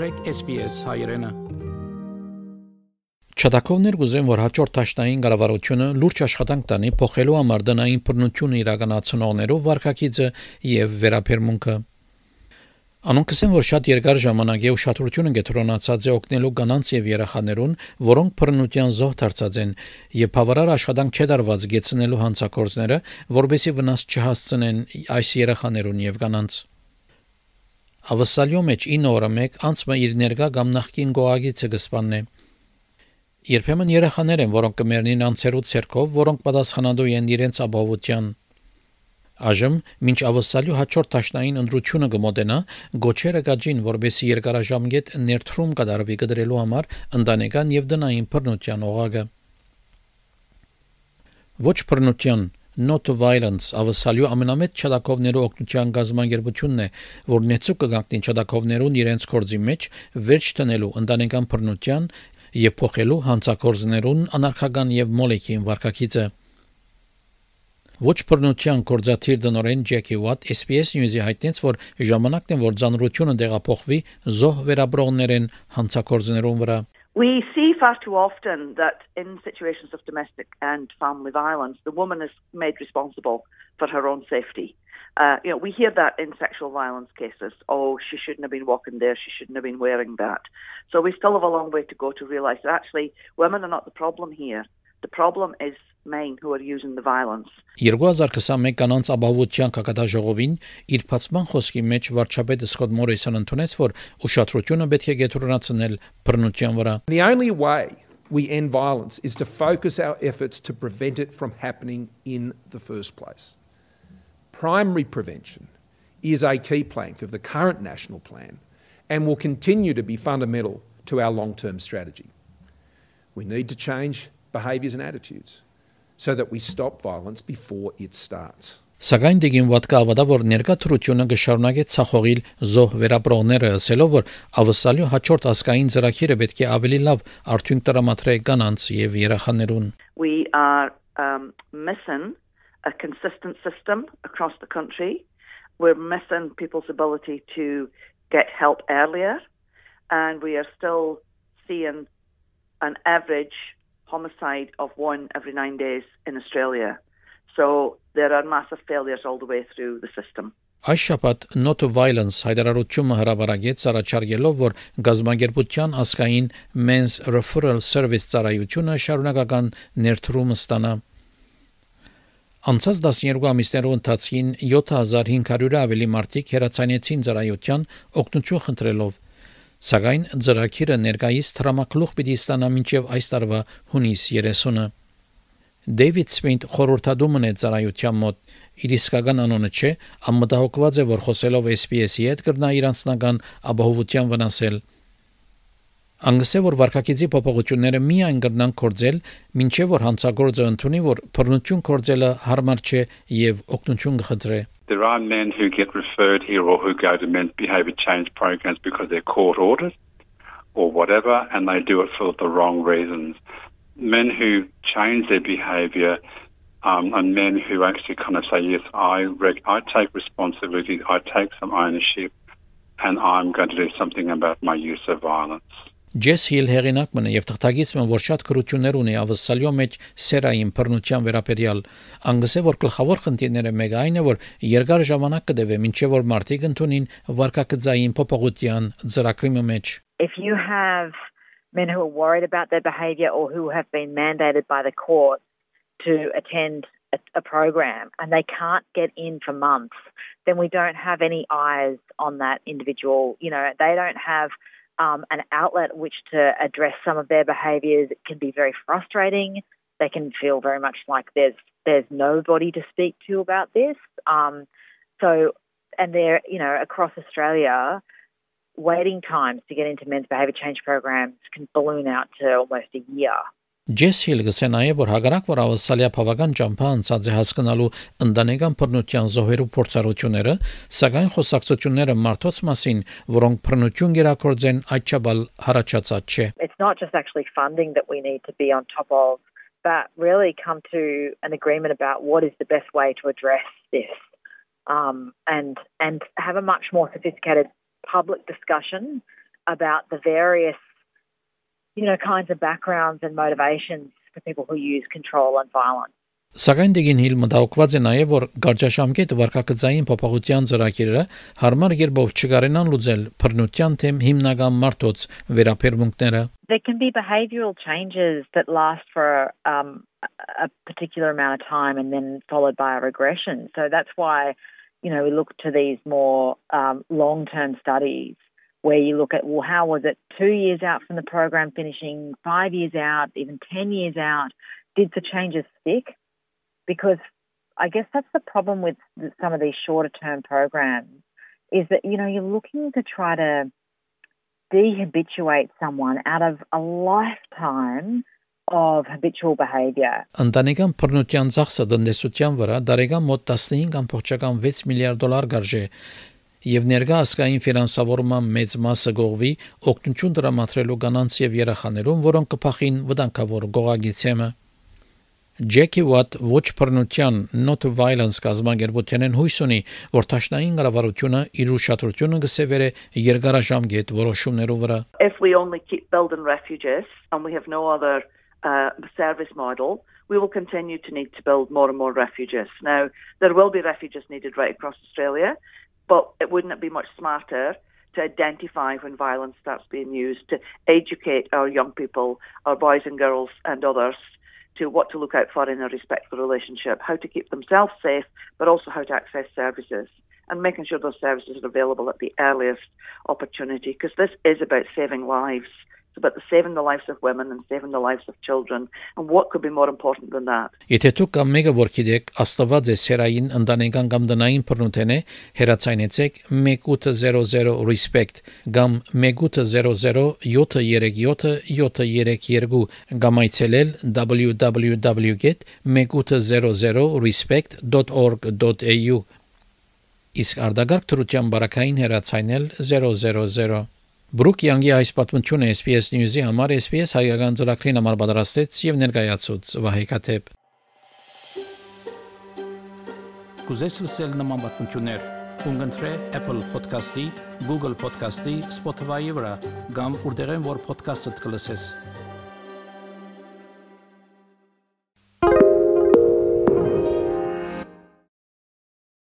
մտրեք SPS հայրենը Չադակովներ գուզեն, որ հաջորդաշտային կառավարությունը լուրջ աշխատանք տանի փոխելու համար դնային բռնություն իրականացնողներով վարկակիցը եւ վերապերմունքը։ Անոնք ասեն, որ շատ երկար ժամանակ է ուշադրությունը կենտրոնացած է օգնելու կանանց եւ երեխաներուն, որոնք բռնության զոհ դարձած են, եւ բավարար աշխատանք չէ դարված գեցնելու հանցակործները, որբեսի վնաս չհասցնեն այս երեխաներուն եւ կանանց։ Ավսալյո մեջ 9 օրը մեկ անցը իր ներկա կամ նախկին գոհագիցը կսպաննե։ Երբեմն երեխաներ են, որոնք կմեռնին անցերու ցերկով, որոնք պատասխանատու են իրենց ապահովության։ Այժմ, մինչ ավսալյու հաջորդ տաշնային ընդրությունը կմոտենա, գոչերը գաջին, որբեսի երկարաժամկետ ներդրում կդարվի կդրելու համար ընտանեկան եւ դնային բռնության օղակը։ Ոչ բռնության not violence ավսալյու ամենամեծ չադակովներու օգնության գազམ་ագերբությունն է, որ նեցուկ կգանքնի չադակովներուն իրենց կորձի մեջ վերջ տնելու ընտանեկան բռնության եւ փոխելու հանցակորձներուն անարքական եւ մոլեկին վարկակիցը Ոչ բռնության կորզաթիր դնորեն Ջեկի Ուատ SPS News-ի հայտնեց, որ ժամանակն է որ ցանրությունը տեղափոխվի զոհ վերաբրողներեն հանցակորձներուն վրա We see far too often that in situations of domestic and family violence, the woman is made responsible for her own safety. Uh, you know, we hear that in sexual violence cases. Oh, she shouldn't have been walking there. She shouldn't have been wearing that. So we still have a long way to go to realise that actually women are not the problem here. The problem is men who are using the violence. 2021 կանանց ապահովության կակատաժողովին իր բացման խոսքի մեջ վարչապետը Սկոտ Մորիսոնը ընդունեց, որ ուշադրությունը պետք է գետրոնացնել բռնության վրա։ The only way we end violence is to focus our efforts to prevent it from happening in the first place. primary prevention is a key plank of the current national plan and will continue to be fundamental to our long term strategy. We need to change behaviours and attitudes so that we stop violence before it starts. Սակայն դիգին վատկա ավադա որ ներկա թրությունը կշարունակե ցախողիլ զոհ վերապրողները ասելով որ ավսալյո հաջորդ ասկային ծրագիրը պետք է ավելի լավ արդյունք տրամադրե կանանց եւ երեխաներուն We are um, missing a consistent system across the country. We're missing people's ability to get help earlier, and we are still seeing an average homicide of one every nine days in Australia. So there are massive failures all the way through the system. Այս շաբաթ Not Violence հայտարարությունը հրապարակեց առաջարկելով, որ գազագերբության ասկային Men's Referral Service ծառայությունը շարունակական ներդրում ստանա Անցած 12 ամիսներու ընթացքին 7500-ը ավելի մարդիկ հերացանեցին ծառայության օգնություն խնդրելով։ Սակայն ծրագիրը ներկայիս տրամակլուխ պիտի ստանա մինչև այս տարվա հունիս 30-ը։ Դեվիդ Սմիթ խորհրդադումն է ծառայության մոտ իր իսկական անունը չէ, ամմտահոգված է, որ խոսելով SPS-ի հետ կրնա իր անձնական ապահովության վնասել։ Անգսե որ վարկակիցի փոփոխությունները միայն կրնան կորձել, ինչեւ որ հանցագործը ընդունի որ բռնություն կորձելը հարմար չէ եւ օգնություն կխնդրե։ There are men who get referred here or who go to men's behavior change programs because they're court ordered or whatever and they do it for the wrong reasons. Men who change their behavior um, and men who actually kind of say, yes, I, I take responsibility, I take some ownership, and I'm going to do something about my use of violence. Ջես Հիլ հեղինակն է եւ թղթակիցն է, որ շատ քրություններ ունի ավսալյո մեջ սերային բռնության վերաբերյալ։ Անգսե որ գլխավոր խնդիրները մեկ այն է, որ երկար ժամանակ կդեվե մինչեւ որ մարդիկ ընդունին վարկակցային փոփոխության ծրագրի մեջ։ If you have men who are worried about their behavior or who have been mandated by the court to attend a, a program and they can't get in for months, then we don't have any eyes on that individual. You know, they don't have um, an outlet which to address some of their behaviours. Can be very frustrating. They can feel very much like there's there's nobody to speak to about this. Um, so, and they're you know across Australia, waiting times to get into men's behaviour change programs can balloon out to almost a year. Ջես Հիլ գսե նաև որ հագարակ որ ավսալիա բավական ճամփա անցած է հասկանալու ընտանեկան բռնության զոհերու փորձառությունները, սակայն խոսակցությունները մարդոց մասին, որոնք բռնություն գերակորձեն այդչաբալ հարաճածած չէ։ It's not just actually funding that we need to be on top of, but really come to an agreement about what is the best way to address this. Um, and and have a much more sophisticated public discussion about the various, you know, kinds of backgrounds and motivations for people who use control and violence. Սակայն Դիգին Հիլ մտահոգված է նաև, որ գարճաշամկետ վարկակցային փոփոխության ծրագիրը հարմար երբով չկարենան լուծել բռնության թեմ հիմնական մարտոց վերապերմունքները։ There can be behavioural changes that last for um, a particular amount of time and then followed by a regression. So that's why, you know, we look to these more um, long-term studies where you look at, well, how was it two years out from the program finishing, five years out, even 10 years out? Did the changes stick? because I guess that's the problem with some of these shorter term programs is that you know you're looking to try to dehabituate someone out of a lifetime of habitual behavior. Ընտանեկան բռնության ծախսը տնտեսության վրա դարեկան մոտ 15.6 միլիարդ դոլար գարժե եւ ներկա ասկային ֆինանսավորման մեծ մասը գողվի օգնություն դրամատրելու կանանց եւ երեխաներուն, որոնք կփախին վտանգավոր գողագիցեմը Ջեկի Ուատ ոչ բռնության not violence կազմակերպությունն հույս ունի, որ ճաշնային կառավարությունը իր ուշադրությունը կսևերը երկարաժամկետ որոշումներով վրա. If we only keep building refuges and we have no other uh, service model, we will continue to need to build more and more refuges. Now, there will be refuges needed right across Australia, but it wouldn't it be much smarter to identify when violence starts being used, to educate our young people, our boys and girls and others to what to look out for in a respectful relationship, how to keep themselves safe, but also how to access services and making sure those services are available at the earliest opportunity because this is about saving lives. It's about the saving the lives of women and saving the lives of children. And what could be more important than that? Եթե դուք կամ մեկը որ գիտեք, աստված է սերային ընտանեկան կամ դնային բռնութենե, հերացայնեցեք 1800 respect կամ 1800 737 732 կամ այցելել www.1800respect.org.au Իսկ արդագարգ թրության բարակային հերացայնել 000 Բրուկ Յանգի այս պատմությունը SPS News-ի համար SPS հայկական ծրագրին համար պատրաստեց եւ ներկայացուց Վահե Կաթեփ Կուզես լսել նման պատմություններ կընտրե Apple Podcast-ի, Google Podcast-ի, Spotify-ի վրա, կամ որտեղեն որ podcast-ը կլսես։